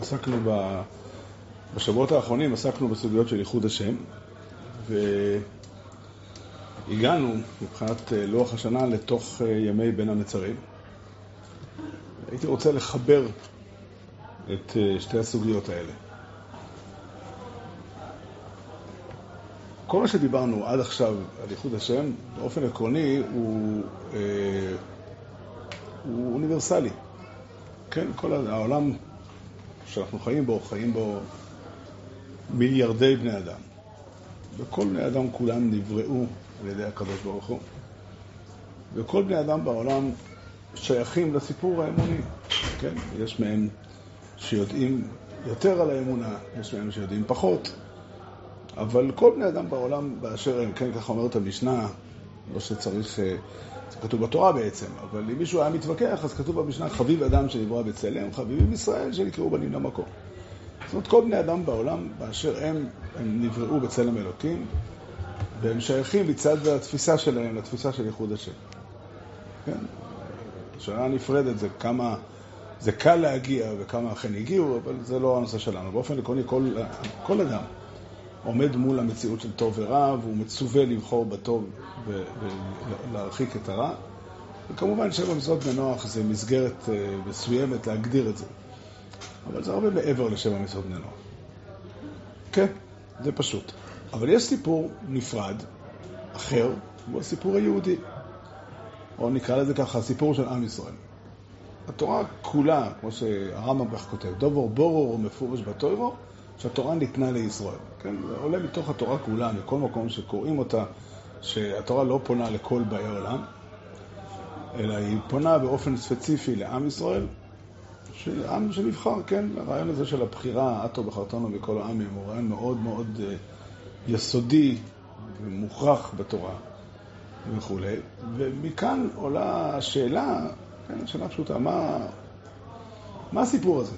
עסקנו ב... בשבועות האחרונים, עסקנו בסוגיות של ייחוד השם, והגענו מבחינת אה, לוח השנה לתוך אה, ימי בין המצרים. הייתי רוצה לחבר את אה, שתי הסוגיות האלה. כל מה שדיברנו עד עכשיו על ייחוד השם, באופן עקרוני הוא, אה, הוא אוניברסלי. כן, כל העולם שאנחנו חיים בו, חיים בו מיליארדי בני אדם. וכל בני אדם כולם נבראו על ידי הקדוש ברוך הוא. וכל בני אדם בעולם שייכים לסיפור האמוני. כן, יש מהם שיודעים יותר על האמונה, יש מהם שיודעים פחות. אבל כל בני אדם בעולם באשר הם, כן, ככה אומרת המשנה, לא שצריך, אה, זה כתוב בתורה בעצם, אבל אם מישהו היה מתווכח, אז כתוב במשנה, חביב אדם שנברא בצלם, חביבים ישראל שנקראו בנים למקום. זאת אומרת, כל בני אדם בעולם באשר הם, הם נבראו בצלם אלוקים, והם שייכים מצד התפיסה שלהם לתפיסה של ייחוד השם. כן? שאלה נפרדת זה כמה, זה קל להגיע וכמה אכן הגיעו, אבל זה לא הנושא שלנו. באופן עקרוני, כל, כל אדם עומד מול המציאות של טוב ורע, והוא מצווה לבחור בטוב ולהרחיק את הרע. וכמובן שבע מצוות בנוח זה מסגרת אה, מסוימת להגדיר את זה. אבל זה הרבה מעבר לשבע מצוות בני נוח. כן, זה פשוט. אבל יש סיפור נפרד, אחר, הוא הסיפור היהודי. או נקרא לזה ככה, הסיפור של עם ישראל. התורה כולה, כמו שהרמב"ם כך כותב, דובור בורור מפורש בתוירו, שהתורה ניתנה לישראל. כן? זה עולה מתוך התורה כולה, מכל מקום שקוראים אותה, שהתורה לא פונה לכל באי עולם, אלא היא פונה באופן ספציפי לעם ישראל, עם שנבחר, כן? הרעיון הזה של הבחירה, עטו בחרתנו מכל העמים, הוא רעיון מאוד מאוד אה, יסודי ומוכרח בתורה וכולי. ומכאן עולה השאלה, כן, שאלה פשוטה, מה, מה הסיפור הזה?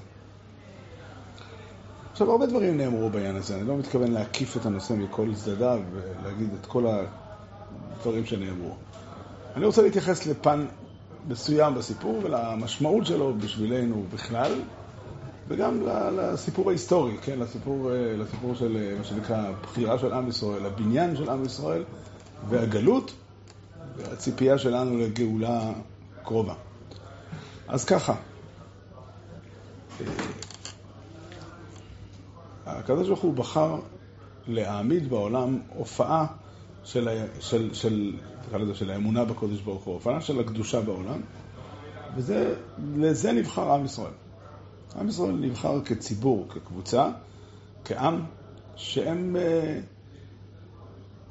עכשיו, הרבה דברים נאמרו בעניין הזה, אני לא מתכוון להקיף את הנושא מכל צדדיו ולהגיד את כל הדברים שנאמרו. אני רוצה להתייחס לפן מסוים בסיפור ולמשמעות שלו בשבילנו בכלל, וגם לסיפור ההיסטורי, כן, לסיפור, לסיפור של מה שנקרא הבחירה של עם ישראל, הבניין של עם ישראל והגלות, והציפייה שלנו לגאולה קרובה. אז ככה, הקדוש ברוך הוא בחר להעמיד בעולם הופעה של, של, של, של, של האמונה בקודש ברוך הוא, הופעה של הקדושה בעולם, ולזה נבחר עם ישראל. עם ישראל נבחר כציבור, כקבוצה, כעם, שהם אה,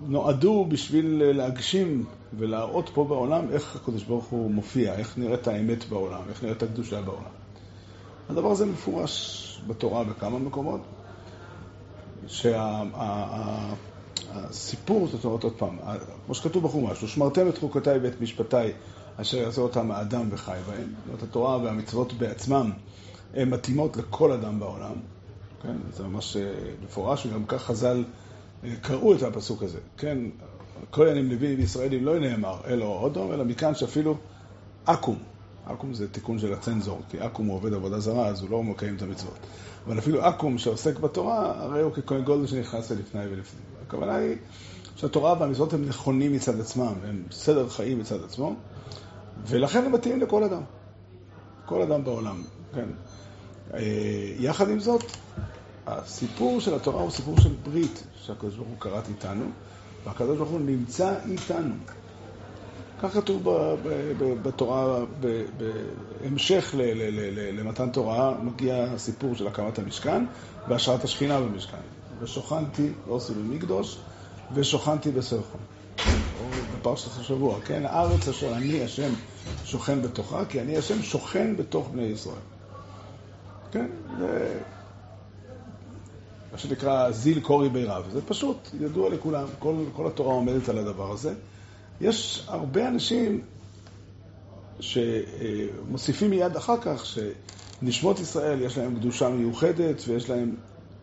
נועדו בשביל להגשים ולהראות פה בעולם איך הקדוש ברוך הוא מופיע, איך נראית האמת בעולם, איך נראית הקדושה בעולם. הדבר הזה מפורש בתורה בכמה מקומות. שהסיפור, זאת אומרת עוד פעם, כמו שכתוב בחומש, ושמרתם את חוקותיי ואת משפטיי אשר יעשה אותם האדם וחי בהם. זאת אומרת, התורה והמצוות בעצמם הן מתאימות לכל אדם בעולם. כן, זה ממש אה, מפורש, וגם כך חז"ל אה, קראו את הפסוק הזה. כן, כהנים לווים וישראלים לא נאמר אלו אודום, אלא מכאן שאפילו עכו"ם. עכו"ם זה תיקון של הצנזור, כי עכו"ם הוא עובד עבודה זרה, אז הוא לא מקיים את המצוות. אבל אפילו עכו"ם שעוסק בתורה, הרי הוא ככהן גולדו שנכנס לפני ולפני. הכוונה היא שהתורה והמצוות הם נכונים מצד עצמם, הם סדר חיים מצד עצמו, ולכן הם מתאימים לכל אדם. כל אדם בעולם, כן. אה, יחד עם זאת, הסיפור של התורה הוא סיפור של ברית שהקדוש ברוך הוא קראת איתנו, והקדוש ברוך הוא נמצא איתנו. כך כתוב בתורה, בהמשך למתן תורה, מגיע הסיפור של הקמת המשכן והשארת השכינה במשכן. ושוכנתי, לא עשו במקדוש, ושוכנתי בסרחון. או בפרשת השבוע, כן? הארץ אשר אני השם שוכן בתוכה, כי אני השם שוכן בתוך בני ישראל. כן? זה מה שנקרא זיל קורי בי רב. זה פשוט, ידוע לכולם, כל, כל התורה עומדת על הדבר הזה. יש הרבה אנשים שמוסיפים מיד אחר כך שנשמות ישראל יש להם קדושה מיוחדת ויש להם...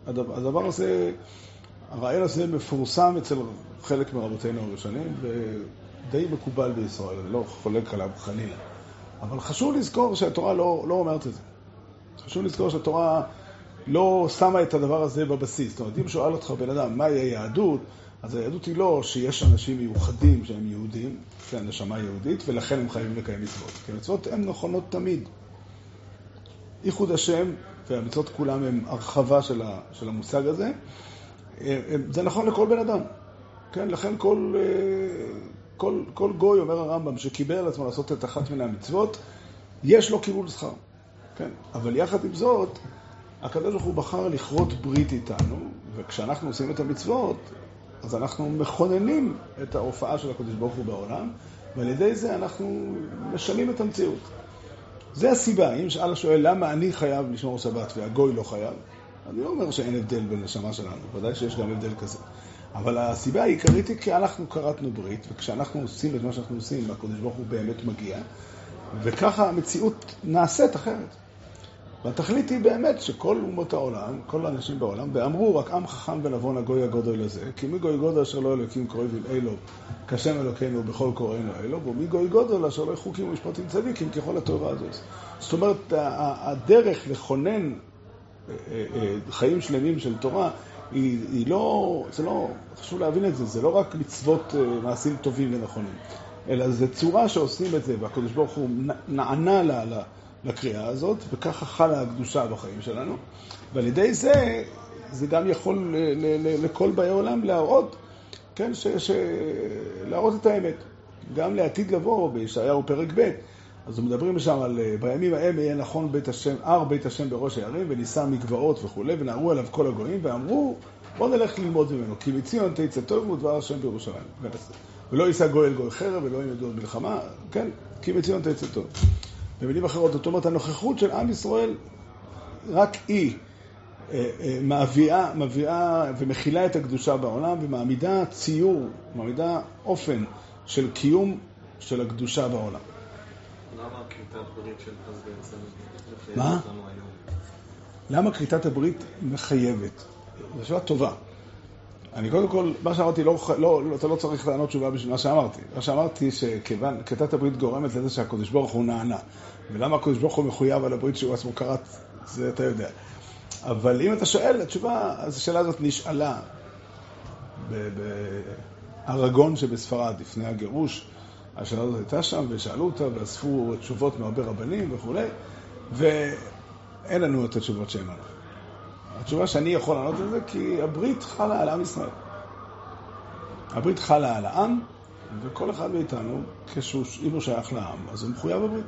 הדבר, הזה, הרעיון הזה מפורסם אצל חלק מרבותינו הראשונים ודי מקובל בישראל, אני לא חולק עליו חלילה. אבל חשוב לזכור שהתורה לא, לא אומרת את זה. חשוב לזכור שהתורה לא שמה את הדבר הזה בבסיס. זאת אומרת, אם שואל אותך בן אדם, מהי היהדות, אז היהדות היא לא שיש אנשים מיוחדים שהם יהודים, יש להם נשמה יהודית, ולכן הם חייבים לקיים מצוות. כי המצוות הן נכונות תמיד. ייחוד השם, והמצוות כולם הם הרחבה של, של המושג הזה, זה נכון לכל בן אדם. כן, לכן כל, כל, כל גוי, אומר הרמב"ם, שקיבל על עצמו לעשות את אחת מן המצוות, יש לו קיבול שכר. כן, אבל יחד עם זאת, הקדוש ברוך הוא בחר לכרות ברית איתנו, וכשאנחנו עושים את המצוות, אז אנחנו מכוננים את ההופעה של הקדוש ברוך הוא בעולם, ועל ידי זה אנחנו משנים את המציאות. זה הסיבה, אם שאל השואל למה אני חייב לשמור שבת והגוי לא חייב, אני לא אומר שאין הבדל בין נשמה שלנו, ודאי שיש גם הבדל כזה. אבל הסיבה העיקרית היא כי אנחנו כרתנו ברית, וכשאנחנו עושים את מה שאנחנו עושים, הקדוש ברוך הוא באמת מגיע, וככה המציאות נעשית אחרת. והתכלית היא באמת שכל אומות העולם, כל האנשים בעולם, ואמרו רק עם חכם ונבון הגוי הגודל הזה, כי מי גוי גודל אשר לא אלוקים קרובים אלו, כשם אלוקינו בכל קוראינו אלו, ומי גוי גודל אשר לא חוקים ומשפטים צדיקים ככל התורה הזאת. זאת אומרת, הדרך לכונן אה, אה, חיים שלמים של תורה, היא, היא לא, זה לא, חשוב להבין את זה, זה לא רק מצוות אה, מעשים טובים ונכונים, אלא זה צורה שעושים את זה, והקדוש ברוך הוא נענה לה, לה לקריאה הזאת, וככה חלה הקדושה בחיים שלנו. ועל ידי זה, זה גם יכול לכל באי עולם להראות, כן, ש, ש, להראות את האמת. גם לעתיד לבוא, בישעיהו פרק ב', אז מדברים שם על בימים ההם יהיה נכון בית השם, הר בית השם בראש הערים, ונישא מגבעות וכולי, ונערו עליו כל הגויים, ואמרו, בוא נלך ללמוד ממנו, כי מציון תצא טוב ודבר השם בירושלים. ולא יישא גוי אל גוי חרב, ולא ילמדו עוד מלחמה, כן, כי מציון תצא טוב. במילים אחרות, זאת אומרת, הנוכחות של עם ישראל, רק היא אה, אה, מביאה, מביאה ומכילה את הקדושה בעולם ומעמידה ציור, מעמידה אופן של קיום של הקדושה בעולם. למה כריתת ברית של אז בעצם מה? למה כריתת הברית מחייבת? זו שאלה טובה. אני קודם כל, מה שאמרתי, לא, לא, לא, אתה לא צריך לענות תשובה בשביל מה שאמרתי. מה שאמרתי, שכיוון, כתת הברית גורמת לזה שהקדוש ברוך הוא נענה. ולמה הקדוש ברוך הוא מחויב על הברית שהוא עצמו כרת, זה אתה יודע. אבל אם אתה שואל, התשובה, אז השאלה הזאת נשאלה בארגון שבספרד, לפני הגירוש. השאלה הזאת הייתה שם, ושאלו אותה, ואספו תשובות מהרבה רבנים וכולי, ואין לנו את התשובות שהם ענו. התשובה שאני יכול לענות על זה, כי הברית חלה על עם ישראל. הברית חלה על העם, וכל אחד מאיתנו, אם הוא שייך לעם, אז הוא מחויב בברית.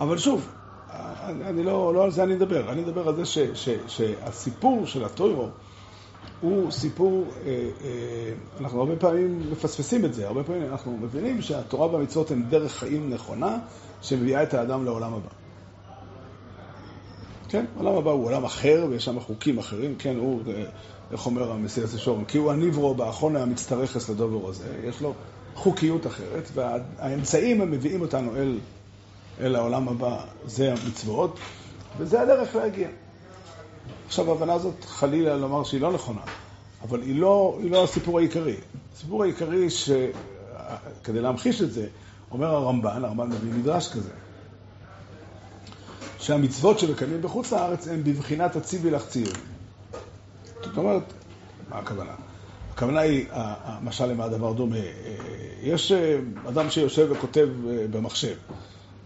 אבל שוב, אני לא, לא על זה אני מדבר, אני מדבר על זה ש, ש, שהסיפור של הטוירו הוא סיפור, אה, אה, אנחנו הרבה פעמים מפספסים את זה, הרבה פעמים אנחנו מבינים שהתורה והמצוות הן דרך חיים נכונה שמביאה את האדם לעולם הבא. כן, העולם הבא הוא עולם אחר, ויש שם חוקים אחרים, כן, הוא, אה, איך אומר המסיעס השור, כי הוא הניברו באחרונה המצטרכס לדובר הזה, יש לו חוקיות אחרת, והאמצעים המביאים אותנו אל, אל העולם הבא זה המצוות, וזה הדרך להגיע. עכשיו, ההבנה הזאת חלילה לומר שהיא לא נכונה, אבל היא לא, היא לא הסיפור העיקרי. הסיפור העיקרי, שכדי להמחיש את זה, אומר הרמב"ן, הרמב"ן מביא מדרש כזה, שהמצוות שמקיימים בחוץ לארץ הן בבחינת הציבי לך ציון. זאת אומרת, מה הכוונה? הכוונה היא, משל למה הדבר דומה? יש אה, אדם שיושב וכותב אה, במחשב,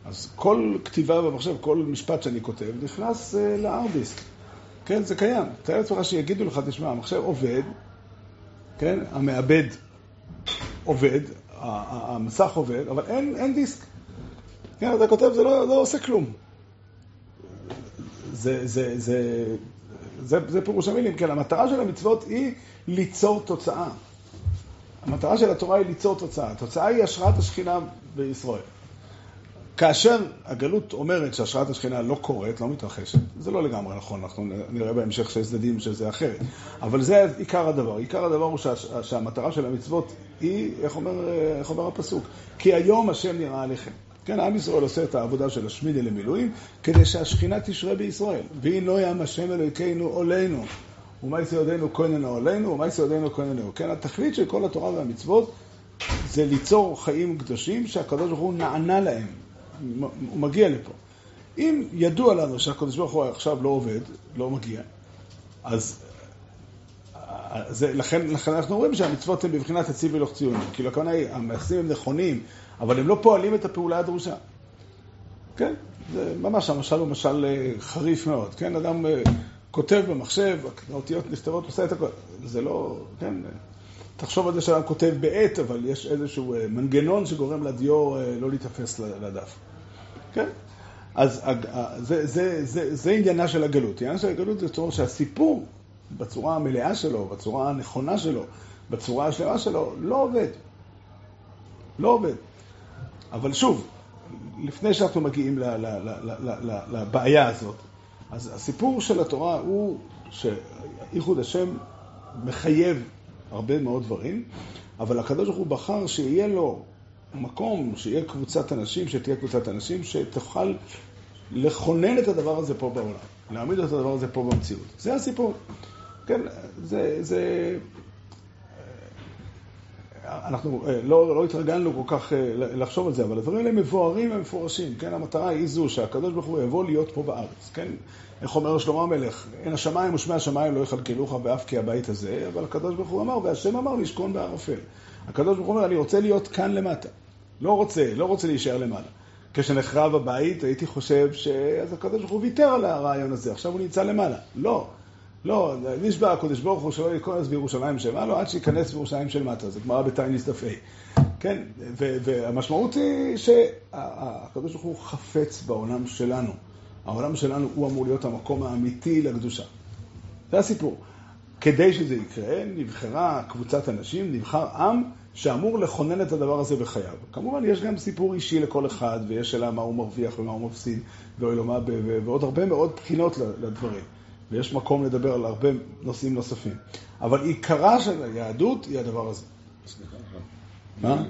אז כל כתיבה במחשב, כל משפט שאני כותב, נכנס אה, לארדיסק. כן, זה קיים. תאר לעצמך שיגידו לך, תשמע, המחשב עובד, כן, המעבד עובד, המסך עובד, אבל אין, אין דיסק. כן, אתה כותב, זה לא, לא עושה כלום. זה, זה, זה, זה, זה פירוש המילים, כן, המטרה של המצוות היא ליצור תוצאה. המטרה של התורה היא ליצור תוצאה. התוצאה היא השראת השכינה בישראל. כאשר הגלות אומרת שהשראת השכינה לא קורית, לא מתרחשת, זה לא לגמרי נכון, אנחנו נראה בהמשך שיש צדדים שזה אחרת. אבל זה עיקר הדבר. עיקר הדבר הוא שה, שהמטרה של המצוות היא, איך אומר, איך אומר הפסוק? כי היום השם נראה עליכם. כן, עם ישראל עושה את העבודה של השמידי למילואים, כדי שהשכינה תשרה בישראל. והנה לא ים השם אלוהיכנו עולנו, ומה יצא ידינו כהננו עולנו, ומה יצא ידינו כהננו. כן, התכלית של כל התורה והמצוות זה ליצור חיים קדושים שהקדוש ברוך הוא נענה להם. הוא מגיע לפה. אם ידוע לנו שהקדוש ברוך הוא עכשיו לא עובד, לא מגיע, אז זה, לכן, לכן אנחנו אומרים שהמצוות הן בבחינת הציב ולוך ציונים. כאילו הכוונה היא, המעשים הם נכונים, אבל הם לא פועלים את הפעולה הדרושה. כן? זה ממש, המשל הוא משל אה, חריף מאוד. כן? אדם אה, כותב במחשב, האותיות נכתבות, עושה את הכל. זה לא, כן? תחשוב על זה שאדם כותב בעט, אבל יש איזשהו אה, מנגנון שגורם לדיו לא להיתפס לדף. כן? אז זה, זה, זה, זה עניינה של הגלות. עניינה של הגלות זה אומר שהסיפור בצורה המלאה שלו, בצורה הנכונה שלו, בצורה השלמה שלו, לא עובד. לא עובד. אבל שוב, לפני שאנחנו מגיעים לבעיה הזאת, אז הסיפור של התורה הוא שאיחוד השם מחייב הרבה מאוד דברים, אבל הקדוש ברוך הוא בחר שיהיה לו מקום, שיהיה קבוצת אנשים, שתהיה קבוצת אנשים שתוכל לכונן את הדבר הזה פה בעולם, להעמיד את הדבר הזה פה במציאות. זה הסיפור. כן, זה, זה... אנחנו אה, לא, לא התרגלנו כל כך אה, לחשוב על זה, אבל הדברים האלה מבוארים ומפורשים, כן? המטרה היא זו שהקדוש ברוך הוא יבוא להיות פה בארץ, כן? איך אומר שלמה המלך, אין השמיים ושמי השמיים לא יכלכלוך באף כי הבית הזה, אבל הקדוש ברוך הוא אמר, והשם אמר לשכון בערפל. הקדוש ברוך הוא אומר, אני רוצה להיות כאן למטה. לא רוצה, לא רוצה להישאר למעלה. כשנחרב הבית, הייתי חושב שאז הקדוש ברוך הוא ויתר על הרעיון הזה, עכשיו הוא נמצא למעלה. לא. לא, נשבע הקודש ברוך הוא שלא ייכנס בירושלים של מעלה עד שייכנס בירושלים של מטה, זה גמרא בתייניס דף ה'. כן, והמשמעות היא שהקדוש ברוך הוא חפץ בעולם שלנו. העולם שלנו הוא אמור להיות המקום האמיתי לקדושה. זה הסיפור. כדי שזה יקרה, נבחרה קבוצת אנשים, נבחר עם שאמור לכונן את הדבר הזה בחייו. כמובן, יש גם סיפור אישי לכל אחד, ויש שאלה מה הוא מרוויח ומה הוא מפסיד, ועוד הרבה מאוד בחינות לדברים. ויש מקום לדבר על הרבה נושאים נוספים. אבל עיקרה של היהדות היא הדבר הזה. סליחה, מה?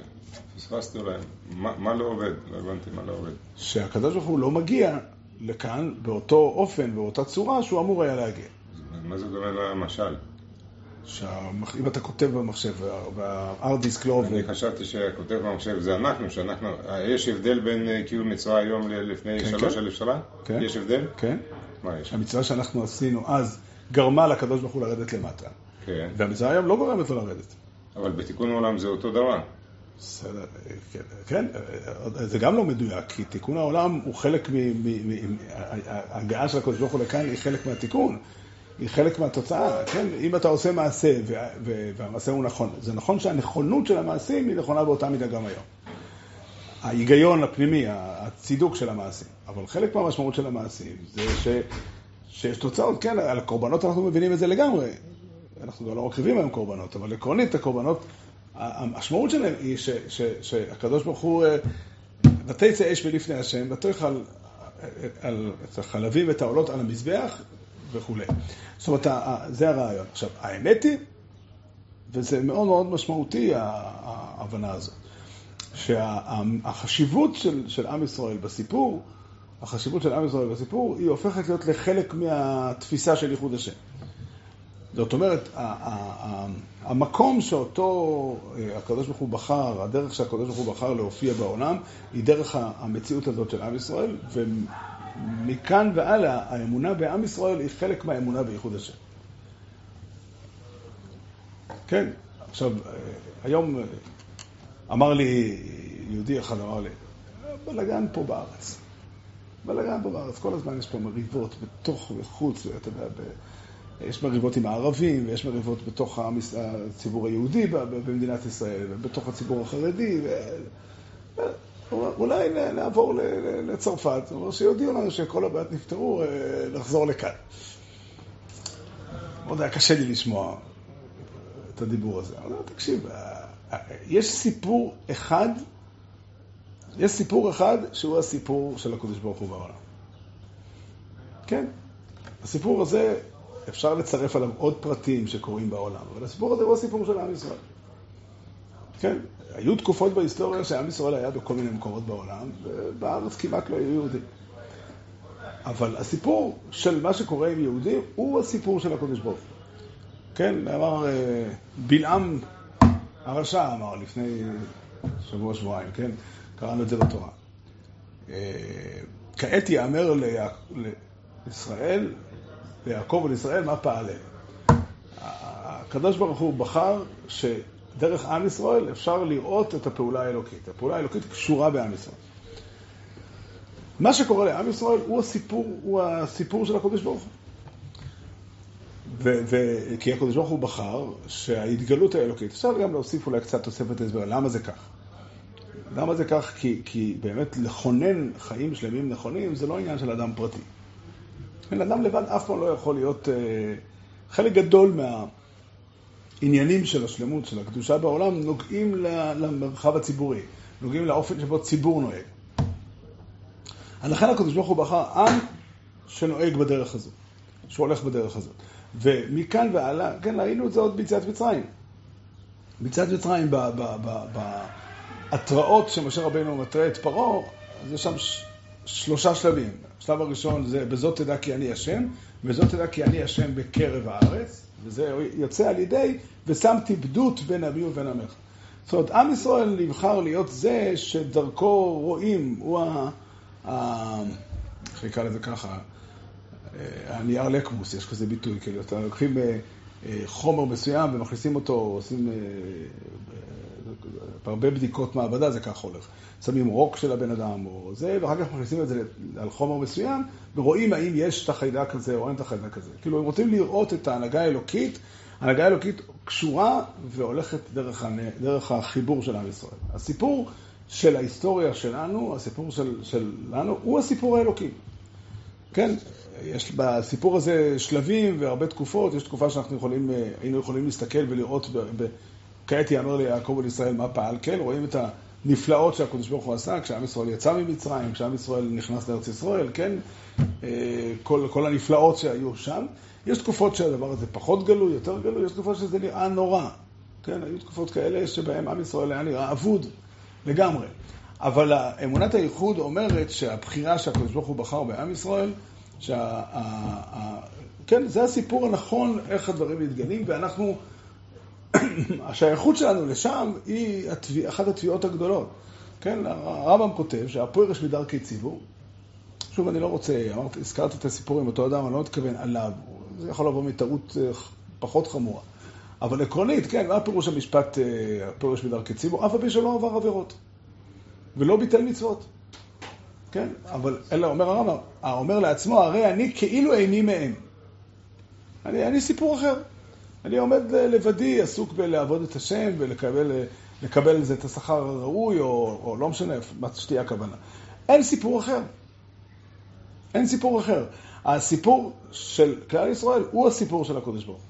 פספסתי אולי. מה לא עובד? לא הבנתי מה לא עובד. שהקדוש ברוך הוא לא מגיע לכאן באותו אופן, באותה צורה שהוא אמור היה להגיע. מה זה דומה למשל? שאם אתה כותב במחשב והארד דיסק לא עובד. אני חשבתי שכותב במחשב זה אנחנו, שאנחנו, יש הבדל בין אה, קיום מצווה היום לפני כן, שלוש כן. אלף שנה? כן. יש הבדל? כן. מה יש? המצווה שאנחנו עשינו אז גרמה לקדוש ברוך הוא לרדת למטה. כן. והמצווה היום לא גורמת לו לרדת. אבל בתיקון העולם זה אותו דבר. בסדר, כן, כן, זה גם לא מדויק, כי תיקון העולם הוא חלק מ... ההגעה של הקדוש ברוך הוא לכאן היא חלק מהתיקון, היא חלק מהתוצאה, כן? אם אתה עושה מעשה והמעשה הוא נכון, זה נכון שהנכונות של המעשים היא נכונה באותה מידה גם היום. ההיגיון הפנימי, הצידוק של המעשים. אבל חלק מהמשמעות של המעשים זה ש, שיש תוצאות, כן, על הקורבנות אנחנו מבינים את זה לגמרי. אנחנו גם לא מקריבים היום קורבנות, אבל עקרונית הקורבנות, המשמעות שלהם היא ש, ש, שהקדוש ברוך הוא, אה, ותצא אש מלפני השם, ותאכל את החלבים ואת העולות על המזבח וכולי. זאת אומרת, זה הרעיון. עכשיו, האמת היא, וזה מאוד מאוד משמעותי, ההבנה הזאת. שהחשיבות של, של עם ישראל בסיפור, החשיבות של עם ישראל בסיפור, היא הופכת להיות לחלק מהתפיסה של ייחוד השם. זאת אומרת, המקום שאותו אה, הקדוש ברוך הוא בחר, הדרך שהקדוש ברוך הוא בחר להופיע בעולם, היא דרך המציאות הזאת של עם ישראל, ומכאן והלאה, האמונה בעם ישראל היא חלק מהאמונה בייחוד השם. כן, עכשיו, אה, היום אמר לי, יהודי אחד אמר לי, בלאגן פה בארץ. בלאגן פה בארץ, כל הזמן יש פה מריבות בתוך וחוץ, אתה יודע, ב... יש מריבות עם הערבים, ויש מריבות בתוך הציבור היהודי במדינת ישראל, ובתוך הציבור החרדי. ו... אולי נעבור לצרפת, אומרת שיודיעו לנו שכל הבעיות נפתרו, אה, לחזור לכאן. מאוד היה קשה לי לשמוע את הדיבור הזה. אבל תקשיב, יש סיפור אחד, יש סיפור אחד שהוא הסיפור של הקדוש ברוך הוא בעולם. כן, הסיפור הזה, אפשר לצרף עליו עוד פרטים שקורים בעולם, אבל הסיפור הזה הוא הסיפור של עם ישראל. כן, היו תקופות בהיסטוריה שעם ישראל היה בכל מיני מקומות בעולם, ובארץ כמעט לא היו יהודים. אבל הסיפור של מה שקורה עם יהודים הוא הסיפור של הקדוש ברוך הוא. כן, אמר אה, בלעם הרשע אמר לפני שבוע-שבועיים, כן? קראנו את זה בתורה. אה, כעת יאמר לישראל, ליעקב ולישראל, מה פעלה. הקדוש ברוך הוא בחר שדרך עם ישראל אפשר לראות את הפעולה האלוקית. הפעולה האלוקית קשורה בעם ישראל. מה שקורה לעם ישראל הוא הסיפור, הוא הסיפור של הקדוש ברוך הוא. כי הקדוש ברוך הוא בחר שההתגלות האלוקית, אפשר גם להוסיף אולי קצת תוספת הסבר, למה זה כך? למה זה כך? כי, כי באמת לכונן חיים שלמים נכונים זה לא עניין של אדם פרטי. בן אדם לבד אף פעם לא יכול להיות... אה, חלק גדול מהעניינים של השלמות, של הקדושה בעולם, נוגעים למרחב הציבורי, נוגעים לאופן שבו ציבור נוהג. לכן הקדוש ברוך הוא בחר עם שנוהג בדרך הזאת, שהולך בדרך הזאת. ומכאן והלאה, כן, ראינו את זה עוד ביציאת מצרים. ביציאת מצרים, בהתראות שמשה רבינו מתרה את פרעה, יש שם שלושה שלבים. השלב הראשון זה בזאת תדע כי אני השם, וזאת תדע כי אני השם בקרב הארץ, וזה יוצא על ידי ושמתי בדות בין אבי ובין עמך. זאת אומרת, עם ישראל נבחר להיות זה שדרכו רואים, הוא ה... איך נקרא לזה ככה? הנייר לקמוס, יש כזה ביטוי, כאילו, אתה לוקחים אה, אה, חומר מסוים ומכניסים אותו, עושים אה, הרבה בדיקות מעבדה, זה ככה הולך. שמים רוק של הבן אדם או זה, ואחר כך מכניסים את זה על חומר מסוים, ורואים האם יש את החיידק הזה או אין את החיידק הזה. כאילו, הם רוצים לראות את ההנהגה האלוקית, ההנהגה האלוקית קשורה והולכת דרך, דרך החיבור של עם ישראל. הסיפור של ההיסטוריה שלנו, הסיפור של, שלנו, הוא הסיפור האלוקי. כן, יש בסיפור הזה שלבים והרבה תקופות, יש תקופה שאנחנו יכולים, אה, היינו יכולים להסתכל ולראות, ב, ב, כעת יאמר ליעקב ולישראל מה פעל, כן, רואים את הנפלאות שהקדוש ברוך הוא עשה, כשעם ישראל יצא ממצרים, כשעם ישראל נכנס לארץ ישראל, כן, אה, כל, כל הנפלאות שהיו שם. יש תקופות שהדבר הזה פחות גלוי, יותר גלוי, יש תקופות שזה נראה נורא, כן, היו תקופות כאלה שבהן עם ישראל היה נראה אבוד לגמרי. אבל אמונת הייחוד אומרת שהבחירה שהקדוש ברוך הוא בחר בעם ישראל, שה... כן, זה הסיפור הנכון איך הדברים מתגלים, ואנחנו, השייכות שלנו לשם היא התביע, אחת התביעות הגדולות. כן, הרמב"ם כותב שהפוירש מדרכי ציבור, שוב, אני לא רוצה, אמרתי, הזכרתי את הסיפור עם אותו אדם, אני לא מתכוון עליו, זה יכול לבוא מטעות אה, פחות חמורה. אבל עקרונית, כן, מה פירוש המשפט, אה, הפוירש מדרכי ציבור? אף פי שלא עבר עבירות, ולא ביטל מצוות. כן? אבל אלא אומר הרמב"ם, אומר לעצמו, הרי אני כאילו איני מהם. אני, אני סיפור אחר. אני עומד לבדי, עסוק בלעבוד את השם ולקבל לקבל את השכר הראוי, או, או לא משנה מה שתהיה הכוונה. אין סיפור אחר. אין סיפור אחר. הסיפור של כלל ישראל הוא הסיפור של הקודש ברוך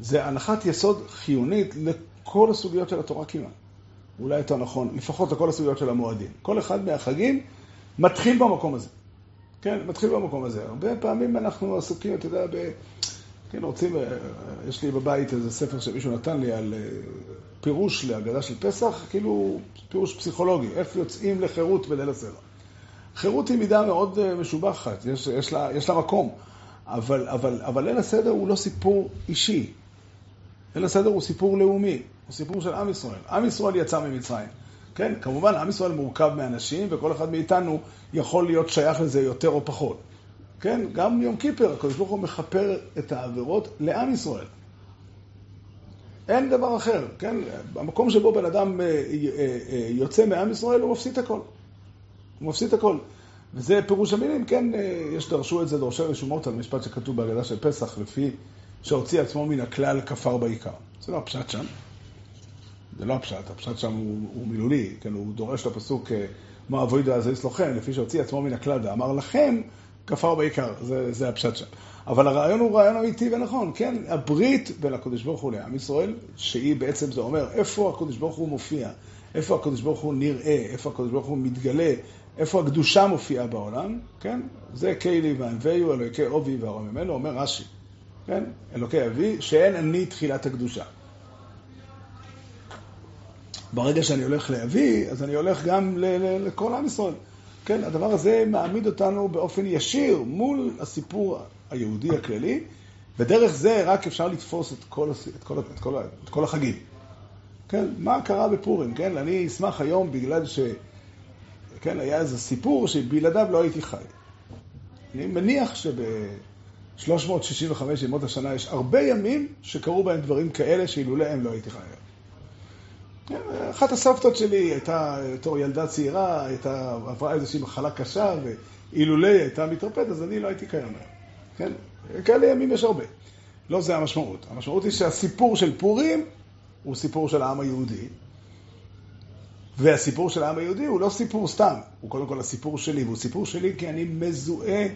זה הנחת יסוד חיונית לכל הסוגיות של התורה כמעט. אולי יותר נכון, לפחות לכל הסוגיות של המועדים. כל אחד מהחגים מתחיל במקום הזה. כן, מתחיל במקום הזה. הרבה פעמים אנחנו עסוקים, אתה יודע, ב... כן, רוצים, אה, יש לי בבית איזה ספר שמישהו נתן לי על אה, פירוש להגדה של פסח, כאילו פירוש פסיכולוגי, איך יוצאים לחירות בליל הסדר. חירות היא מידה מאוד אה, משובחת, יש, יש, לה, יש לה מקום, אבל, אבל, אבל ליל הסדר הוא לא סיפור אישי. ליל הסדר הוא סיפור לאומי, הוא סיפור של עם ישראל. עם ישראל יצא ממצרים. כן, כמובן, עם ישראל מורכב מאנשים, וכל אחד מאיתנו יכול להיות שייך לזה יותר או פחות. כן, גם יום כיפר, הקדוש ברוך הוא מכפר את העבירות לעם ישראל. אין דבר אחר, כן? במקום שבו בן אדם אה, אה, אה, יוצא מעם ישראל, הוא מפסיד הכל. הוא מפסיד הכל. וזה פירוש המילים, כן, יש דרשו את זה דורשי רשומות על משפט שכתוב בהגדה של פסח, לפי שהוציא עצמו מן הכלל כפר בעיקר. זה לא הפשט שם. זה לא הפשט, הפשט שם הוא, הוא מילולי, כן, הוא דורש לפסוק אה, מה אבוידו הזה יסלוחם, לפי שהוציא עצמו מן הכלל ואמר לכם, כפר בעיקר, זה, זה הפשט שם. אבל הרעיון הוא רעיון אמיתי ונכון, כן, הברית בין הקדוש ברוך הוא לעם ישראל, שהיא בעצם, זה אומר, איפה הקדוש ברוך הוא מופיע, איפה הקדוש ברוך הוא נראה, איפה הקדוש ברוך הוא מתגלה, איפה הקדושה מופיעה בעולם, כן, זה קיילי ואנביו, אלוקי עובי והרוממנו, אומר רש"י, כן, אלוקי אבי, שאין אני תחילת הקדושה. ברגע שאני הולך להביא, אז אני הולך גם לכל עם ישראל. כן, הדבר הזה מעמיד אותנו באופן ישיר מול הסיפור היהודי הכללי, ודרך זה רק אפשר לתפוס את כל, את כל, את כל, את כל החגים. כן, מה קרה בפורים, כן? אני אשמח היום בגלל ש... כן, היה איזה סיפור שבלעדיו לא הייתי חי. אני מניח שב-365 ימות השנה יש הרבה ימים שקרו בהם דברים כאלה שאילולא הם לא הייתי חי. כן, אחת הסבתות שלי הייתה, בתור ילדה צעירה, הייתה, עברה איזושהי מחלה קשה, ואילולא הייתה מתרפאת, אז אני לא הייתי קיים היום. כן? כאלה ימים יש הרבה. לא זה המשמעות. המשמעות היא שהסיפור של פורים הוא סיפור של העם היהודי, והסיפור של העם היהודי הוא לא סיפור סתם, הוא קודם כל הסיפור שלי, והוא סיפור שלי כי אני מזוהה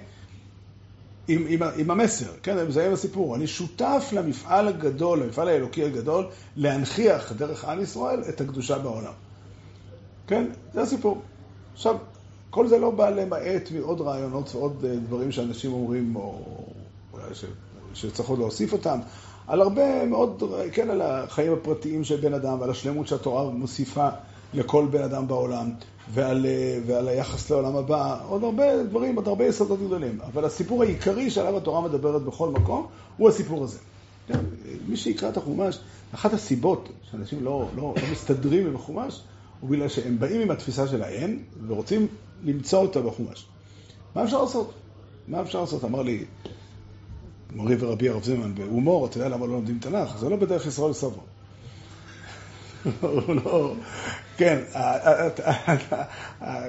עם, עם, עם המסר, כן, אני מזהה עם הסיפור. אני שותף למפעל הגדול, למפעל האלוקי הגדול, להנכיח דרך עם ישראל את הקדושה בעולם. כן, זה הסיפור. עכשיו, כל זה לא בא למעט מעוד רעיונות ועוד אה, דברים שאנשים אומרים, או אולי ש, שצריך עוד להוסיף אותם, על הרבה מאוד, כן, על החיים הפרטיים של בן אדם ועל השלמות שהתורה מוסיפה לכל בן אדם בעולם, ועל, אה, ועל היחס לעולם הבא, עוד הרבה דברים, עוד הרבה יסודות גדולים. אבל הסיפור העיקרי שעליו התורה מדברת בכל מקום, הוא הסיפור הזה. כן, מי שיקרא את החומש, אחת הסיבות שאנשים לא, לא, לא מסתדרים עם החומש, הוא בגלל שהם באים עם התפיסה שלהם ורוצים למצוא אותה בחומש. מה אפשר לעשות? מה אפשר לעשות? אמר לי מורי ורבי הרב זימן בהומור, אתה יודע למה לא לומדים תנ"ך? זה לא בדרך ישראל סבו. לא, כן,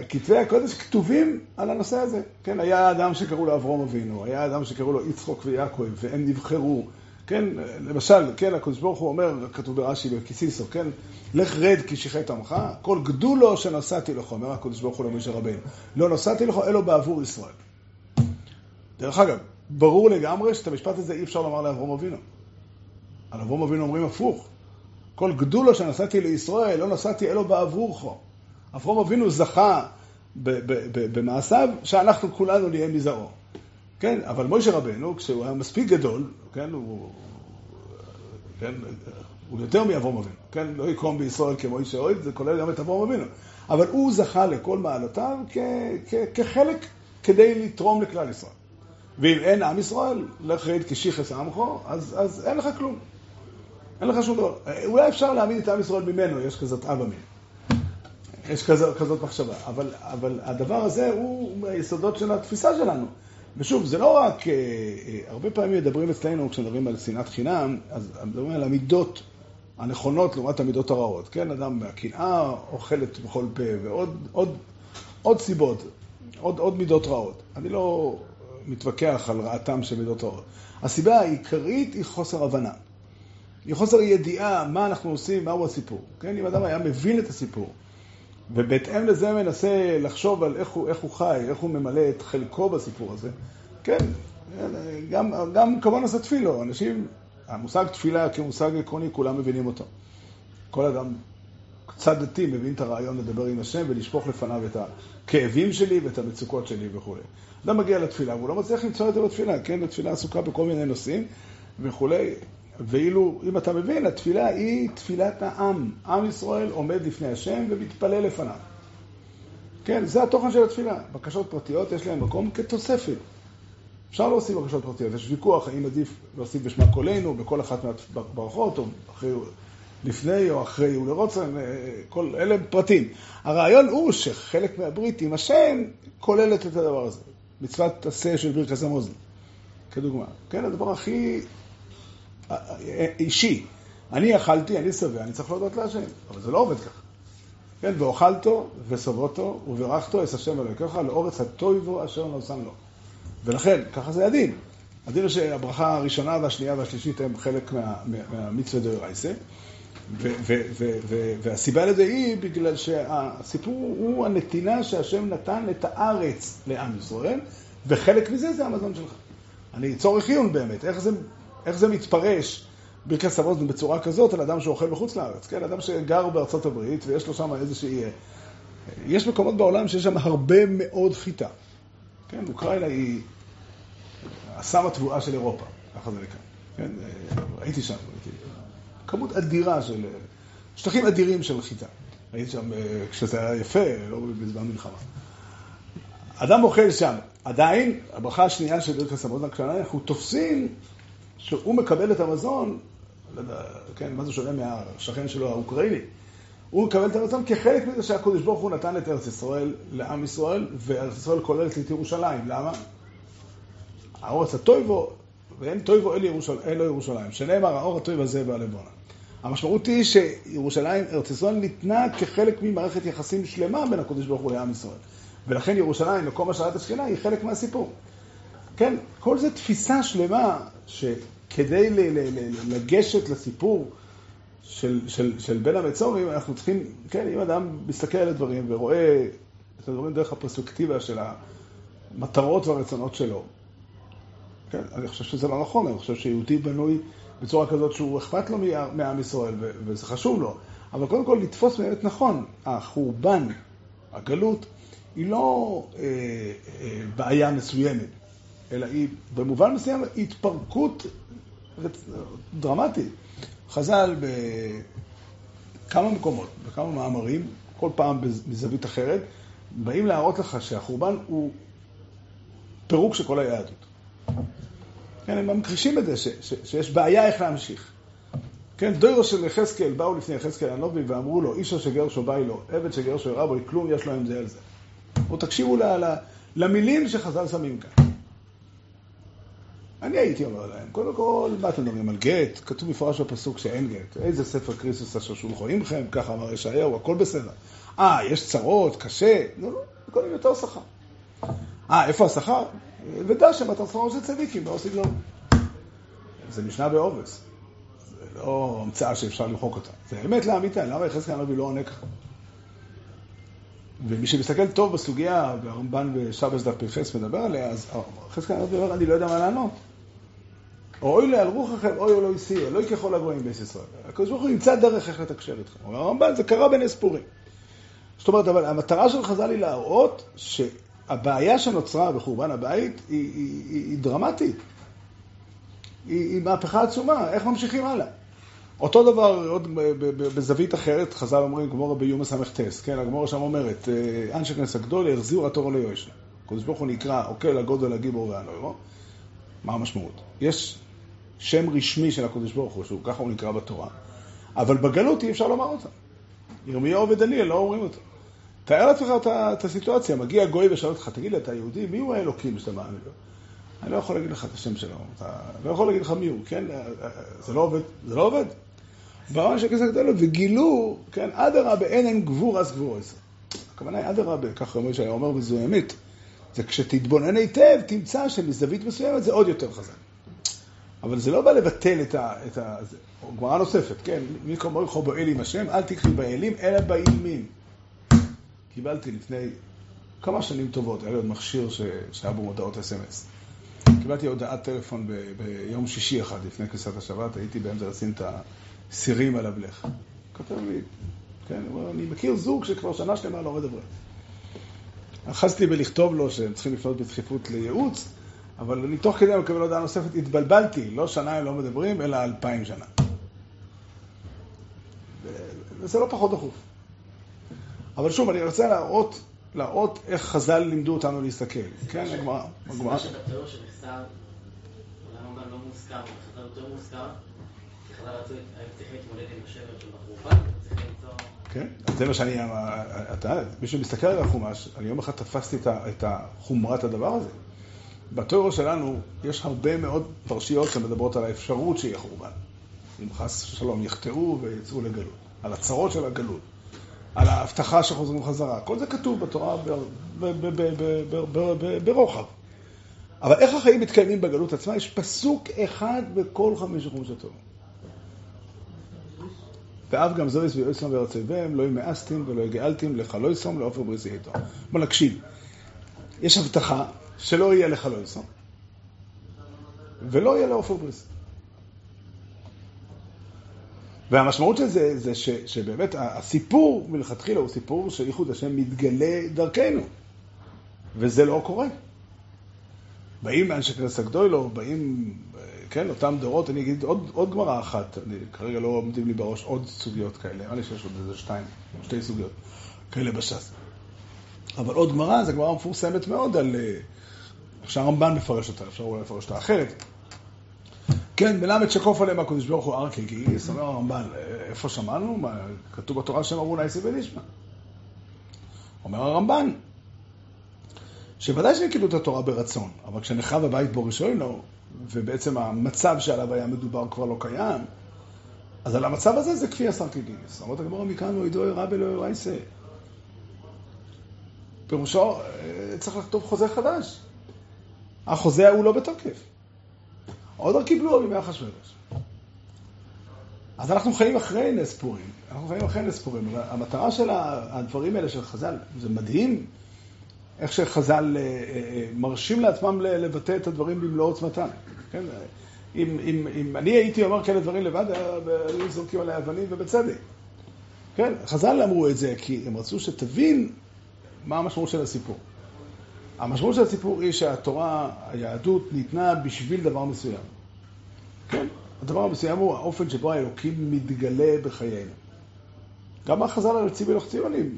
כתבי הקודש כתובים על הנושא הזה. כן, היה אדם שקראו לו אברום אבינו, היה אדם שקראו לו יצחוק ויעקב, והם נבחרו. כן, למשל, כן, הקדוש ברוך הוא אומר, כתוב ברש"י בקיסיסו, כן, לך רד כי שיחת עמך, כל גדולו שנשאתי לך, אומר הקדוש ברוך הוא למשה רבינו, לא נשאתי לך אלו בעבור ישראל. דרך אגב, ברור לגמרי שאת המשפט הזה אי אפשר לומר לאברום אבינו. על אברום אבינו אומרים הפוך. כל גדולו שנשאתי לישראל, לא נשאתי אלו בעבורך. אברום אבינו זכה במעשיו שאנחנו כולנו נהיה מזרעו. כן, אבל מוישה רבנו, כשהוא היה מספיק גדול, כן, הוא, כן, הוא יותר מאברום אבינו, כן, לא יקום בישראל כמוישה אוהד, זה כולל גם את אברום אבינו. אבל הוא זכה לכל מעלותיו כחלק כדי לתרום לכלל ישראל. ואם אין עם ישראל, לך ראית כשיחס עמך, אז, אז אין לך כלום. אין לך שום דבר. אולי אפשר להעמיד את עם ישראל ממנו, יש כזאת אבא מין. יש כזאת, כזאת מחשבה. אבל, אבל הדבר הזה הוא מהיסודות של התפיסה שלנו. ושוב, זה לא רק, אה, אה, הרבה פעמים מדברים אצלנו, כשמדברים על שנאת חינם, אז מדברים על המידות הנכונות לעומת המידות הרעות. כן, אדם מהקנאה אוכלת בכל פה, ועוד עוד, עוד סיבות, עוד, עוד מידות רעות. אני לא מתווכח על רעתם של מידות רעות. הסיבה העיקרית היא חוסר הבנה. היא חוסר ידיעה מה אנחנו עושים, מהו הסיפור. כן, אם אדם היה מבין את הסיפור, ובהתאם לזה מנסה לחשוב על איך הוא, איך הוא חי, איך הוא ממלא את חלקו בסיפור הזה, כן, גם, גם כמובן עושה תפילו. אנשים, המושג תפילה כמושג עקרוני, כולם מבינים אותו. כל אדם קצת דתי מבין את הרעיון לדבר עם השם ולשפוך לפניו את הכאבים שלי ואת המצוקות שלי וכולי. אדם מגיע לתפילה והוא לא מצליח למצוא את זה בתפילה, כן, התפילה עסוקה בכל מיני נושאים וכולי. ואילו, אם אתה מבין, התפילה היא תפילת העם. עם ישראל עומד לפני השם ומתפלל לפניו. כן, זה התוכן של התפילה. בקשות פרטיות יש להן מקום כתוספת. אפשר להוסיף בקשות פרטיות, יש ויכוח האם עדיף להוסיף בשמה קולנו בכל אחת מהברכות, או אחרי, לפני או אחרי ולרוצן, כל אלה פרטים. הרעיון הוא שחלק מהברית עם השם כוללת את הדבר הזה. מצוות עשה של ברכת המוזן, כדוגמה. כן, הדבר הכי אישי. אני אכלתי, אני שבע, אני צריך להודות להשם. אבל זה לא עובד ככה. כן, ואוכלתו ושבעתו וברכתו את השם אלוהיך לאורץ הטויבו אשר נוסם לו. ולכן, ככה זה הדין. הדין הוא שהברכה הראשונה והשנייה והשלישית הם חלק מהמצווה דה רייסה. והסיבה לזה היא בגלל שהסיפור הוא הנתינה שהשם נתן את הארץ לעם ישראל, וחלק מזה זה המזון שלך. אני צורך עיון באמת, איך זה איך זה מתפרש ברכס המוזן בצורה כזאת על אדם שאוכל בחוץ לארץ, כן? אדם שגר בארצות הברית ויש לו שם איזושהי... יש מקומות בעולם שיש שם הרבה מאוד חיטה. כן, אוקראינה היא הסם התבואה של אירופה, ככה זה נקרא. כן, הייתי שם, הייתי... כמות אדירה של... שטחים אדירים של חיטה. הייתי שם אה, כשזה היה יפה, לא בזמן מלחמה. אדם אוכל שם. עדיין, הברכה השנייה של ברכס המוזן, כשאנחנו תופסים שהוא מקבל את המזון, לא כן, מה זה שונה מהשכן שלו האוקראיני? הוא מקבל את הרצון כחלק מזה שהקדוש ברוך הוא נתן את ארץ ישראל לעם ישראל, וארץ ישראל כוללת את ירושלים. למה? האורץ הטויבו, ואין טויבו אלא ירושלים, אלא ירושלים. שנאמר, האור הטויב הזה בעלבונה. המשמעות היא שירושלים, ארץ ישראל ניתנה כחלק ממערכת יחסים שלמה בין הקדוש ברוך הוא לעם ישראל. ולכן ירושלים, מקום השאלת השכינה, היא חלק מהסיפור. כן, כל זה תפיסה שלמה שכדי לגשת לסיפור של, של, של בין המצורים, אנחנו צריכים, כן, אם אדם מסתכל על הדברים ורואה את הדברים דרך הפרספקטיבה של המטרות והרצונות שלו, כן, אני חושב שזה לא נכון, אני חושב שיהודי בנוי בצורה כזאת שהוא אכפת לו מעם ישראל, וזה חשוב לו. אבל קודם כל לתפוס באמת נכון, החורבן, הגלות, היא לא אה, אה, בעיה מסוימת, אלא היא במובן מסוים התפרקות דרמטית. חז"ל בכמה מקומות, בכמה מאמרים, כל פעם מזווית אחרת, באים להראות לך שהחורבן הוא פירוק של כל היהדות. כן, הם ממחישים את זה, ש, ש, שיש בעיה איך להמשיך. כן, דוירו של יחזקאל, באו לפני יחזקאל הנובי ואמרו לו, אישו שגרשו באי לו, עבד שגרשו הרע בו, כלום יש לו עם זה על זה. או תקשיבו ל, ל, למילים שחז"ל שמים כאן. אני הייתי אומר להם, קודם כל, מה אתם מדברים על גט? כתוב מפורש בפסוק שאין גט. איזה ספר קריסוס אשר שולחו עמכם, ככה אמר ישעיהו, הכל בסדר. אה, יש צרות, קשה? לא, לא, קודם יותר שכר. אה, איפה השכר? ודע שמתן שכרו של צדיקים, לא סגנון. זה משנה בעובס. זה לא המצאה שאפשר למחוק אותה. זה אמת לאמיתה, למה יחזקאל הנביא לא עונה ככה? ומי שמסתכל טוב בסוגיה, והרמב"ן בשבש דף פרחס מדבר עליה, אז יחזקאל הנביא אומר, אני לא יודע מה לענות. או אוי על רוחכם, אוי אלוהי שיא, אלוהי ככל הגויים בית ישראל. הקדוש ברוך הוא ימצא דרך איך לתקשר איתך. אומר הרמב"ן, זה קרה בנס פורים. זאת אומרת, אבל המטרה של חז"ל היא להראות שהבעיה שנוצרה בחורבן הבית היא, היא, היא, היא דרמטית. היא, היא מהפכה עצומה, איך ממשיכים הלאה? אותו דבר, עוד בזווית אחרת, חז"ל אומרים, כמו רבי יומא ס"ט, כן, הגמורה שם אומרת, אה, אנשי כנס הגדול יחזירו התור ליושע. הקדוש ברוך הוא נקרא, אוקיי לגודל הגיבור והנוירו. מה המשמעות? יש שם רשמי של הקדוש ברוך הוא, ככה הוא נקרא בתורה, אבל בגלות אי אפשר לומר אותה. ירמיהו ודניאל לא אומרים אותה. תאר לעצמך את הסיטואציה, מגיע גוי ושואל אותך, תגיד לי, אתה יהודי? מי הוא האלוקים שאתה מאמין לו? אני לא יכול להגיד לך את השם שלו, אתה לא יכול להגיד לך מי הוא, כן? זה לא עובד, זה לא עובד. ברמה של כסף גדול, וגילו, כן, אדרבה אין אין גבור אז גבור עשר. הכוונה היא אדרבה, ככה אומר שהיה אומר וזו. זה כשתתבונן היטב, תמצא שמזווית מסוימת זה עוד יותר חזק. אבל זה לא בא לבטל את ה... את ה גמרא נוספת, כן? מי כמו יכול בועל עם השם, אל תקחי באלים, אלא באילמים. קיבלתי לפני כמה שנים טובות, היה לי עוד מכשיר ש... שהיה בו מודעות אס.אם.אס. קיבלתי הודעת טלפון ב... ביום שישי אחד לפני כניסת השבת, הייתי באמצע לשים את הסירים על הבלך. כותב לי, כן, הוא אומר, אני מכיר זוג שכבר שנה שלמה לא מדברים. אחזתי בלכתוב לו שהם צריכים לפנות בדחיפות לייעוץ, אבל אני תוך כדי מקבל הודעה נוספת, התבלבלתי, לא שנה הם לא מדברים, אלא אלפיים שנה. וזה לא פחות דחוף. אבל שוב, אני רוצה להראות, להראות איך חז"ל לימדו אותנו להסתכל. כן, הגמרא. הגמרא. שבתיאור שנכתב, אולי גם לא מוזכר, חז"ל יותר מוזכר, כי חז"ל רצו, צריכים להתמודד עם השבר של בחורבן, צריכים למצוא... כן, זה מה שאני, אתה, מי שמסתכל על החומש, אני יום אחד תפסתי את חומרת הדבר הזה. בתיאוריה שלנו יש הרבה מאוד פרשיות שמדברות על האפשרות שיהיה חורבן. אם חס ושלום יחטאו ויצאו לגלות. על הצרות של הגלות. על ההבטחה שחוזרים חזרה. כל זה כתוב בתורה ברוחב. אבל איך החיים מתקיימים בגלות עצמה? יש פסוק אחד בכל חמש חומש התורה. ואף גם זויס ויועצם וארציבם, לא ימאסתם ולא יגאלתם לך לא יסום לעופר בריסי איתו. בוא נקשיב. יש הבטחה שלא יהיה לך לא יסום, ולא יהיה לעופר בריסי. והמשמעות של זה, זה ש, שבאמת הסיפור מלכתחילה הוא סיפור שייחוד השם מתגלה דרכנו, וזה לא קורה. באים מאנשי כנסת הגדולו, באים, כן, אותם דורות, אני אגיד עוד, עוד גמרא אחת, אני כרגע לא עומדים לי בראש עוד סוגיות כאלה, נראה לי שיש עוד איזה שתיים, שתי סוגיות כאלה בש"ס. אבל עוד גמרא, זו גמרא מפורסמת מאוד על... שהרמב"ן מפרש אותה, אפשר אולי לפרש אותה אחרת. כן, מלמד שקוף עליהם הקדוש ברוך הוא הר כגיס, אומר הרמב"ן, איפה שמענו? מה, כתוב בתורה שהם אמרו נייסי ונשמע. אומר הרמב"ן, שוודאי שהם קיבלו את התורה ברצון, אבל כשנחרב הבית בו ראשונו, ובעצם המצב שעליו היה מדובר כבר לא קיים, אז על המצב הזה זה כפי השר כגיס. אמרת הגמרא מכאן, הוא ידעו רע בלא רייסה. פירושו, אה, צריך לכתוב חוזה חדש. החוזה ההוא לא בתוקף. עוד לא קיבלו בימי אחשוורוש. אז אנחנו חיים אחרי נס פורים. אנחנו חיים אחרי נס פורים. המטרה של הדברים האלה של חז"ל, זה מדהים איך שחז"ל אה, אה, אה, מרשים לעצמם לבטא את הדברים במלוא עוצמתם. כן? אם, אם, אם אני הייתי אומר כאלה דברים לבד, היו זורקים עליי אבנים ובצדק. כן, חז"ל אמרו את זה כי הם רצו שתבין מה המשמעות של הסיפור. המשמעות של הסיפור היא שהתורה, היהדות, ניתנה בשביל דבר מסוים. כן, הדבר המסוים הוא האופן שבו האלוקים מתגלה בחיינו. גם החז"ל על ציבי ציונים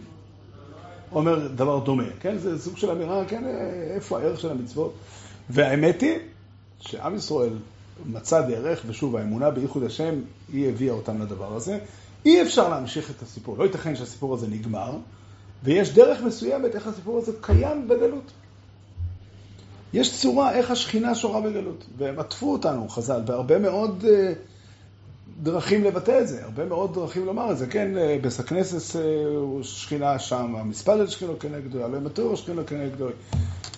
אומר דבר דומה, כן? זה סוג של אמירה, כן, איפה הערך של המצוות? והאמת היא שעם ישראל מצא דרך, ושוב, האמונה בייחוד השם, היא הביאה אותם לדבר הזה. אי אפשר להמשיך את הסיפור, לא ייתכן שהסיפור הזה נגמר, ויש דרך מסוימת איך הסיפור הזה קיים בגלות. יש צורה איך השכינה שורה בגלות, והם עטפו אותנו, חז"ל, בהרבה מאוד uh, דרכים לבטא את זה, הרבה מאוד דרכים לומר את זה, כן, uh, בסכנסס uh, שכינה שם, המספלל שכינו כנגדו, הלא מטור שכינו כנגדו,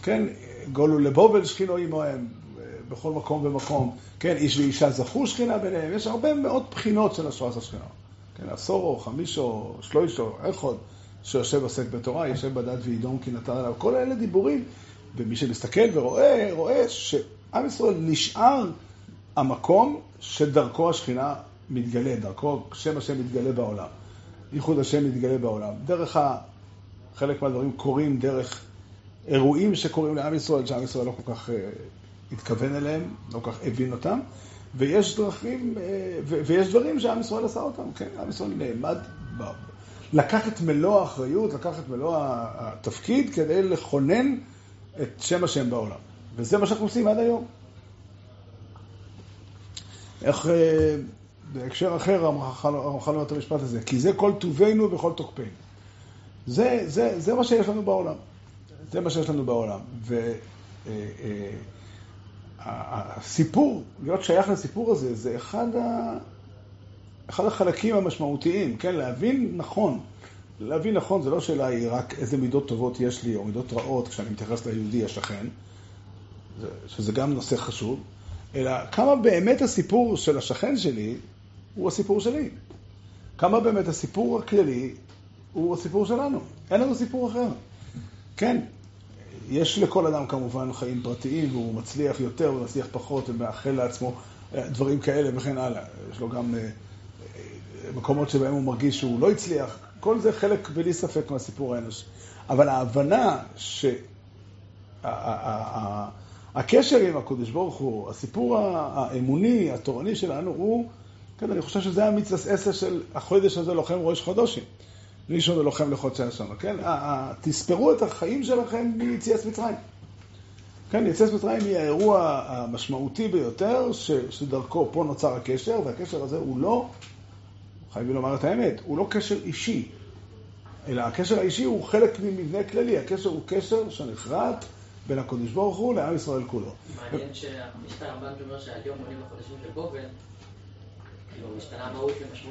כן, גולו לבובל שכינו עמהם, בכל מקום ומקום, כן, איש ואישה זכו שכינה ביניהם, יש הרבה מאוד בחינות של השראת השכינה. כן, עשורו, חמישו, שלוישו, עוד שיושב עוסק בתורה, יושב בדת וידום כי נתן עליו, כל אלה דיבורים ומי שמסתכל ורואה, רואה שעם ישראל נשאר המקום שדרכו השכינה מתגלה, דרכו שם השם מתגלה בעולם. ייחוד השם מתגלה בעולם. דרך ה... חלק מהדברים קורים דרך אירועים שקורים לעם ישראל, שעם ישראל לא כל כך uh, התכוון אליהם, לא כל כך הבין אותם, ויש דרכים, uh, ויש דברים שעם ישראל עשה אותם, כן? עם ישראל נעמד, ב... לקח את מלוא האחריות, לקח את מלוא התפקיד כדי לכונן את שם השם בעולם. וזה מה שאנחנו עושים עד היום. איך אה, בהקשר אחר הרמח"ל אומר את המשפט הזה, כי זה כל טובנו וכל תוקפנו. זה, זה, זה מה שיש לנו בעולם. זה מה שיש לנו בעולם. והסיפור, אה, אה, להיות שייך לסיפור הזה, זה אחד, ה, אחד החלקים המשמעותיים, כן? להבין נכון. להבין נכון, זה לא שאלה היא רק איזה מידות טובות יש לי או מידות רעות כשאני מתייחס ליהודי השכן, שזה גם נושא חשוב, אלא כמה באמת הסיפור של השכן שלי הוא הסיפור שלי. כמה באמת הסיפור הכללי הוא הסיפור שלנו. אין לנו סיפור אחר. כן, יש לכל אדם כמובן חיים פרטיים, והוא מצליח יותר ומצליח פחות ומאחל לעצמו אה, דברים כאלה וכן הלאה. יש לו גם אה, אה, מקומות שבהם הוא מרגיש שהוא לא הצליח, כל זה חלק בלי ספק מהסיפור האנושי. אבל ההבנה שהקשר עם הקדוש ברוך הוא, הסיפור האמוני, התורני שלנו, הוא, כן, אני חושב שזה המצווה עשר של החודש הזה לוחם ראש חודשים. ראשון ולוחם לחודשי השנה, כן? תספרו את החיים שלכם מיציאת מצרים. כן, יציאת מצרים היא האירוע המשמעותי ביותר, שדרכו פה נוצר הקשר, והקשר הזה הוא לא חייבים לומר את האמת, הוא לא קשר אישי, אלא הקשר האישי הוא חלק ממבנה כללי, הקשר הוא קשר שנחרט בין הקדוש ברוך הוא לעם ישראל כולו. מעניין את הרמב"ן שאומר שהיום מונים החודשים של בובל, כאילו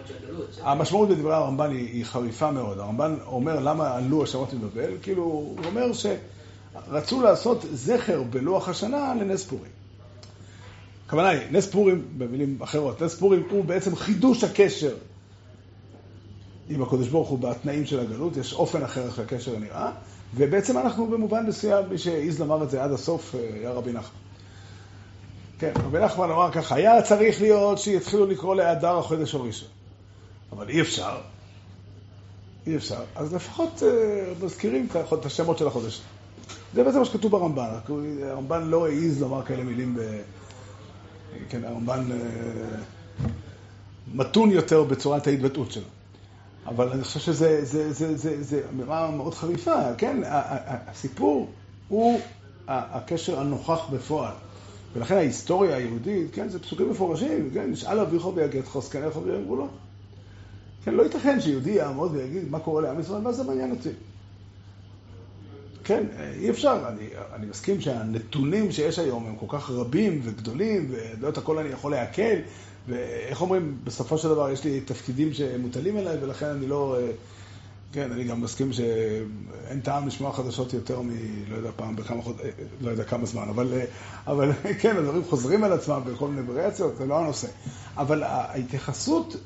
של גלות. המשמעות בדברי הרמב"ן היא חריפה מאוד. הרמב"ן אומר למה עלו השמות מבבל, כאילו הוא אומר שרצו לעשות זכר בלוח השנה לנס פורים. הכוונה היא, נס פורים, במילים אחרות, נס פורים הוא בעצם חידוש הקשר עם הקדוש ברוך הוא בתנאים של הגלות, יש אופן אחר איך הקשר נראה, ובעצם אנחנו במובן מסוים, מי שהעז לומר את זה עד הסוף, אה, היה רבי נחמן. כן, רבי נחמן אמר ככה, היה צריך להיות שיתחילו לקרוא לאדר החודש הראשון, אבל אי אפשר, אי אפשר, אז לפחות uh, מזכירים את השמות של החודש. זה בעצם מה שכתוב ברמב"ן, הרמב"ן לא העז לומר כאלה מילים ב... כן, הרמב"ן uh, מתון יותר בצורת ההתבטאות שלו. אבל אני חושב שזה זה, זה, זה, זה אמירה מאוד חריפה, כן? הסיפור הוא הקשר הנוכח בפועל ולכן ההיסטוריה היהודית, כן, זה פסוקים מפורשים, כן, נשאל אביכו ויגדך, זקניך ויאמרו לו. כן, לא ייתכן שיהודי יעמוד ויגיד מה קורה לעם ישראל, מה זה מעניין אותי. כן, אי אפשר, אני, אני מסכים שהנתונים שיש היום הם כל כך רבים וגדולים, ולא את הכל אני יכול לעכל, ואיך אומרים, בסופו של דבר יש לי תפקידים שמוטלים עליי, ולכן אני לא... כן, אני גם מסכים שאין טעם לשמוע חדשות יותר מ... לא יודע, פעם בכמה חוד... לא יודע כמה זמן, אבל, אבל כן, הדברים חוזרים על עצמם בכל מיני וריאציות, זה לא הנושא. אבל ההתייחסות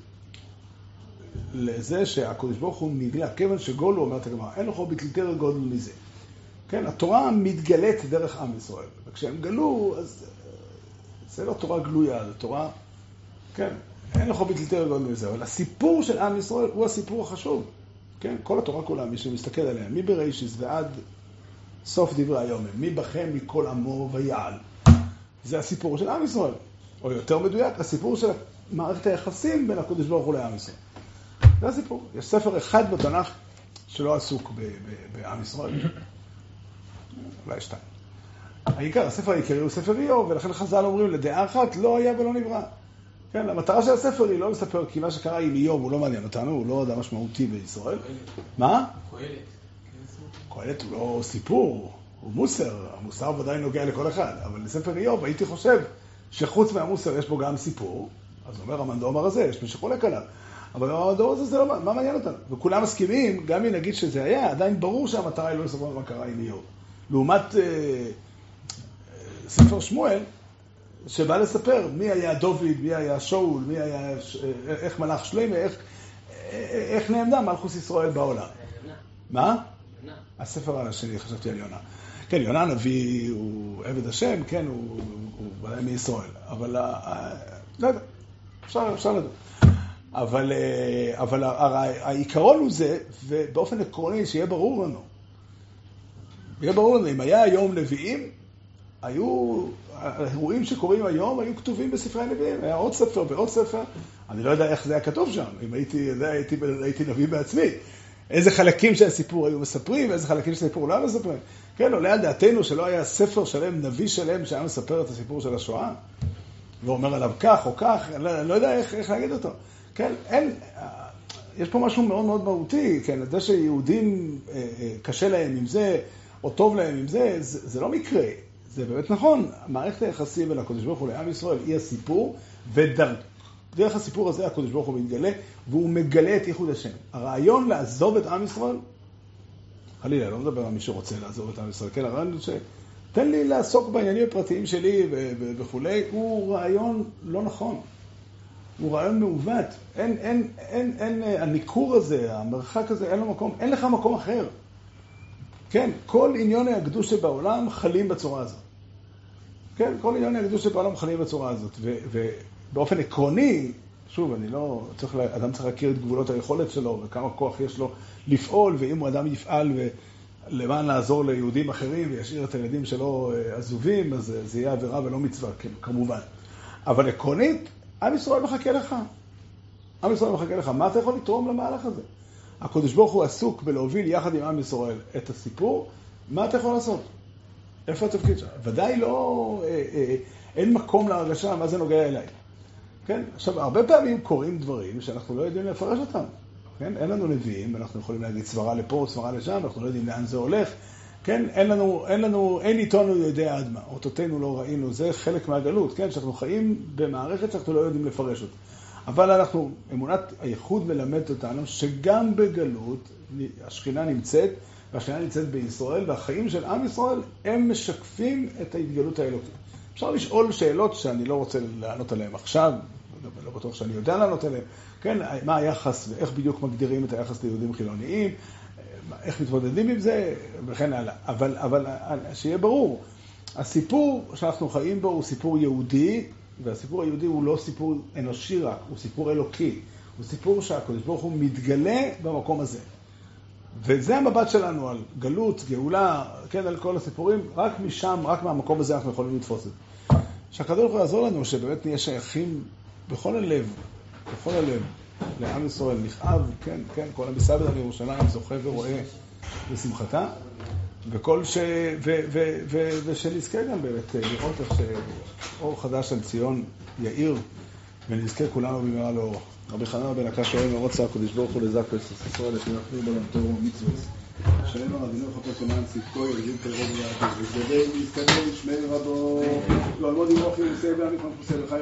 לזה שהקדוש ברוך הוא נגלה, כיוון שגולו, אומרת הגמרא, אין לך ביטלתר גודל מזה. כן, התורה מתגלית דרך עם ישראל, וכשהם גלו, אז זה לא תורה גלויה, זה תורה, כן, אין לך ביטלתר גודל מזה, אבל הסיפור של עם ישראל הוא הסיפור החשוב. כן, כל התורה כולה, מי שמסתכל עליה, מבראשיס ועד סוף דברי היום, מי בכם מכל עמו ויעל. זה הסיפור של עם ישראל. או יותר מדויק, הסיפור של מערכת היחסים בין הקדוש ברוך הוא לעם ישראל. זה הסיפור. יש ספר אחד בתנ"ך שלא עסוק בעם ישראל. אולי שתיים. העיקר, הספר העיקרי הוא ספר איוב, ולכן חז"ל אומרים, לדעה אחת לא היה ולא נברא. כן, המטרה של הספר היא לא לספר, כי מה שקרה עם איוב הוא לא מעניין אותנו, הוא לא אדם משמעותי בישראל. מה? קהלת. קהלת הוא לא סיפור, הוא מוסר, המוסר ודאי נוגע לכל אחד, אבל לספר איוב הייתי חושב שחוץ מהמוסר יש בו גם סיפור, אז אומר המנדומר הזה, יש מי שחולק עליו. אבל המנדומר הזה זה לא, מה מעניין אותנו? וכולם מסכימים, גם אם נגיד שזה היה, עדיין ברור שהמטרה היא לא לספר מה קרה עם איוב. לעומת אה, אה, ספר שמואל, שבא לספר מי היה דוד, מי היה שאול, מי היה, איך מלאך שלמה, איך, איך נעמדה מלכוס ישראל בעולם. מה? הספר השני, חשבתי על יונה. כן, יונה הנביא הוא עבד השם, כן, הוא, ודאי מישראל, אבל לא יודע, אפשר, אפשר לדעת. אבל, אבל העיקרון הוא זה, ובאופן עקרוני, שיהיה ברור לנו, יהיה ברור לנו, אם היה היום נביאים, היו, האירועים שקורים היום היו כתובים בספרי הנביאים, היה עוד ספר ועוד ספר, אני לא יודע איך זה היה כתוב שם, אם הייתי יודע, הייתי, הייתי נביא בעצמי. איזה חלקים של הסיפור היו מספרים, איזה חלקים של הסיפור לא היו מספרים. כן, עולה על דעתנו שלא היה ספר שלם, נביא שלם, שהיה מספר את הסיפור של השואה, ואומר עליו כך או כך, אני לא, לא יודע איך, איך להגיד אותו. כן, אין, יש פה משהו מאוד מאוד מהותי, כן, זה שיהודים אה, אה, קשה להם עם זה, או טוב להם עם זה, זה, זה לא מקרה. זה באמת נכון, מערכת היחסים בין הקדוש ברוך הוא לעם ישראל היא הסיפור, ודרך הסיפור הזה הקדוש ברוך הוא מתגלה, והוא מגלה את ייחוד השם. הרעיון לעזוב את עם ישראל, חלילה, לא מדבר על מי שרוצה לעזוב את עם ישראל, כן, הרעיון ש... תן לי לעסוק בעניינים הפרטיים שלי וכולי, הוא רעיון לא נכון. הוא רעיון מעוות. אין, אין, אין, אין, הניכור הזה, המרחק הזה, אין לו מקום, אין לך מקום אחר. כן, כל עניוני הקדוש שבעולם חלים בצורה הזאת. כן, כל עניוני הקדוש שבעולם חלים בצורה הזאת. ובאופן עקרוני, שוב, אני לא, צריך, אדם צריך להכיר את גבולות היכולת שלו וכמה כוח יש לו לפעול, ואם אדם יפעל למען לעזור ליהודים אחרים וישאיר את הילדים שלו אה, עזובים, אז זה יהיה עבירה ולא מצווה, כן, כמובן. אבל עקרונית, עם ישראל מחכה לך. עם ישראל מחכה לך. מה אתה יכול לתרום למהלך הזה? הקדוש ברוך הוא עסוק בלהוביל יחד עם עם ישראל את הסיפור, מה אתה יכול לעשות? איפה התפקיד שלך? ודאי לא, אה, אה, אין מקום להרגשה מה זה נוגע אליי. כן? עכשיו, הרבה פעמים קורים דברים שאנחנו לא יודעים לפרש אותם. כן? אין לנו נביאים, אנחנו יכולים להגיד סברה לפה, סברה לשם, אנחנו לא יודעים לאן זה הולך. כן? אין לנו, אין לנו, אין איתנו יודע עד מה. אותותינו לא ראינו, זה חלק מהגלות, כן? שאנחנו חיים במערכת שאנחנו לא יודעים לפרש אותה. אבל אנחנו, אמונת הייחוד מלמדת אותנו שגם בגלות השכינה נמצאת, והשכינה נמצאת בישראל, והחיים של עם ישראל הם משקפים את ההתגלות האלוקית. אפשר לשאול שאלות שאני לא רוצה לענות עליהן עכשיו, לא בטוח שאני יודע לענות עליהן, כן, מה היחס ואיך בדיוק מגדירים את היחס ליהודים חילוניים, איך מתמודדים עם זה וכן הלאה. אבל, אבל שיהיה ברור, הסיפור שאנחנו חיים בו הוא סיפור יהודי, והסיפור היהודי הוא לא סיפור אנושי רק, הוא סיפור אלוקי. הוא סיפור שהקדוש ברוך הוא מתגלה במקום הזה. וזה המבט שלנו על גלות, גאולה, כן, על כל הסיפורים, רק משם, רק מהמקום הזה אנחנו יכולים לתפוס את זה. שהקדוש ברוך הוא יעזור לנו, שבאמת נהיה שייכים בכל הלב, בכל הלב, לעם ישראל, נכאב, כן, כן, כל המסעבד על ירושלים זוכה ורואה בשמחתה. וכל ש... ו... ו... ו... ושנזכה גם באמת לראות איך שאור חדש על ציון יאיר, ונזכה כולנו במהרה לאור. רבי חנן בן הקש שואל מרוצה הקדוש ברוך הוא לזקו את ישראל, שנכיר בו למתור ומצוות. שלנו אדינו חפש למען צדקו, ירדים קרוב ועתיד. וזדל ויסתכל שמי רבו, לא עמוד ימוך ירוסי ועמי חמפוסי וחי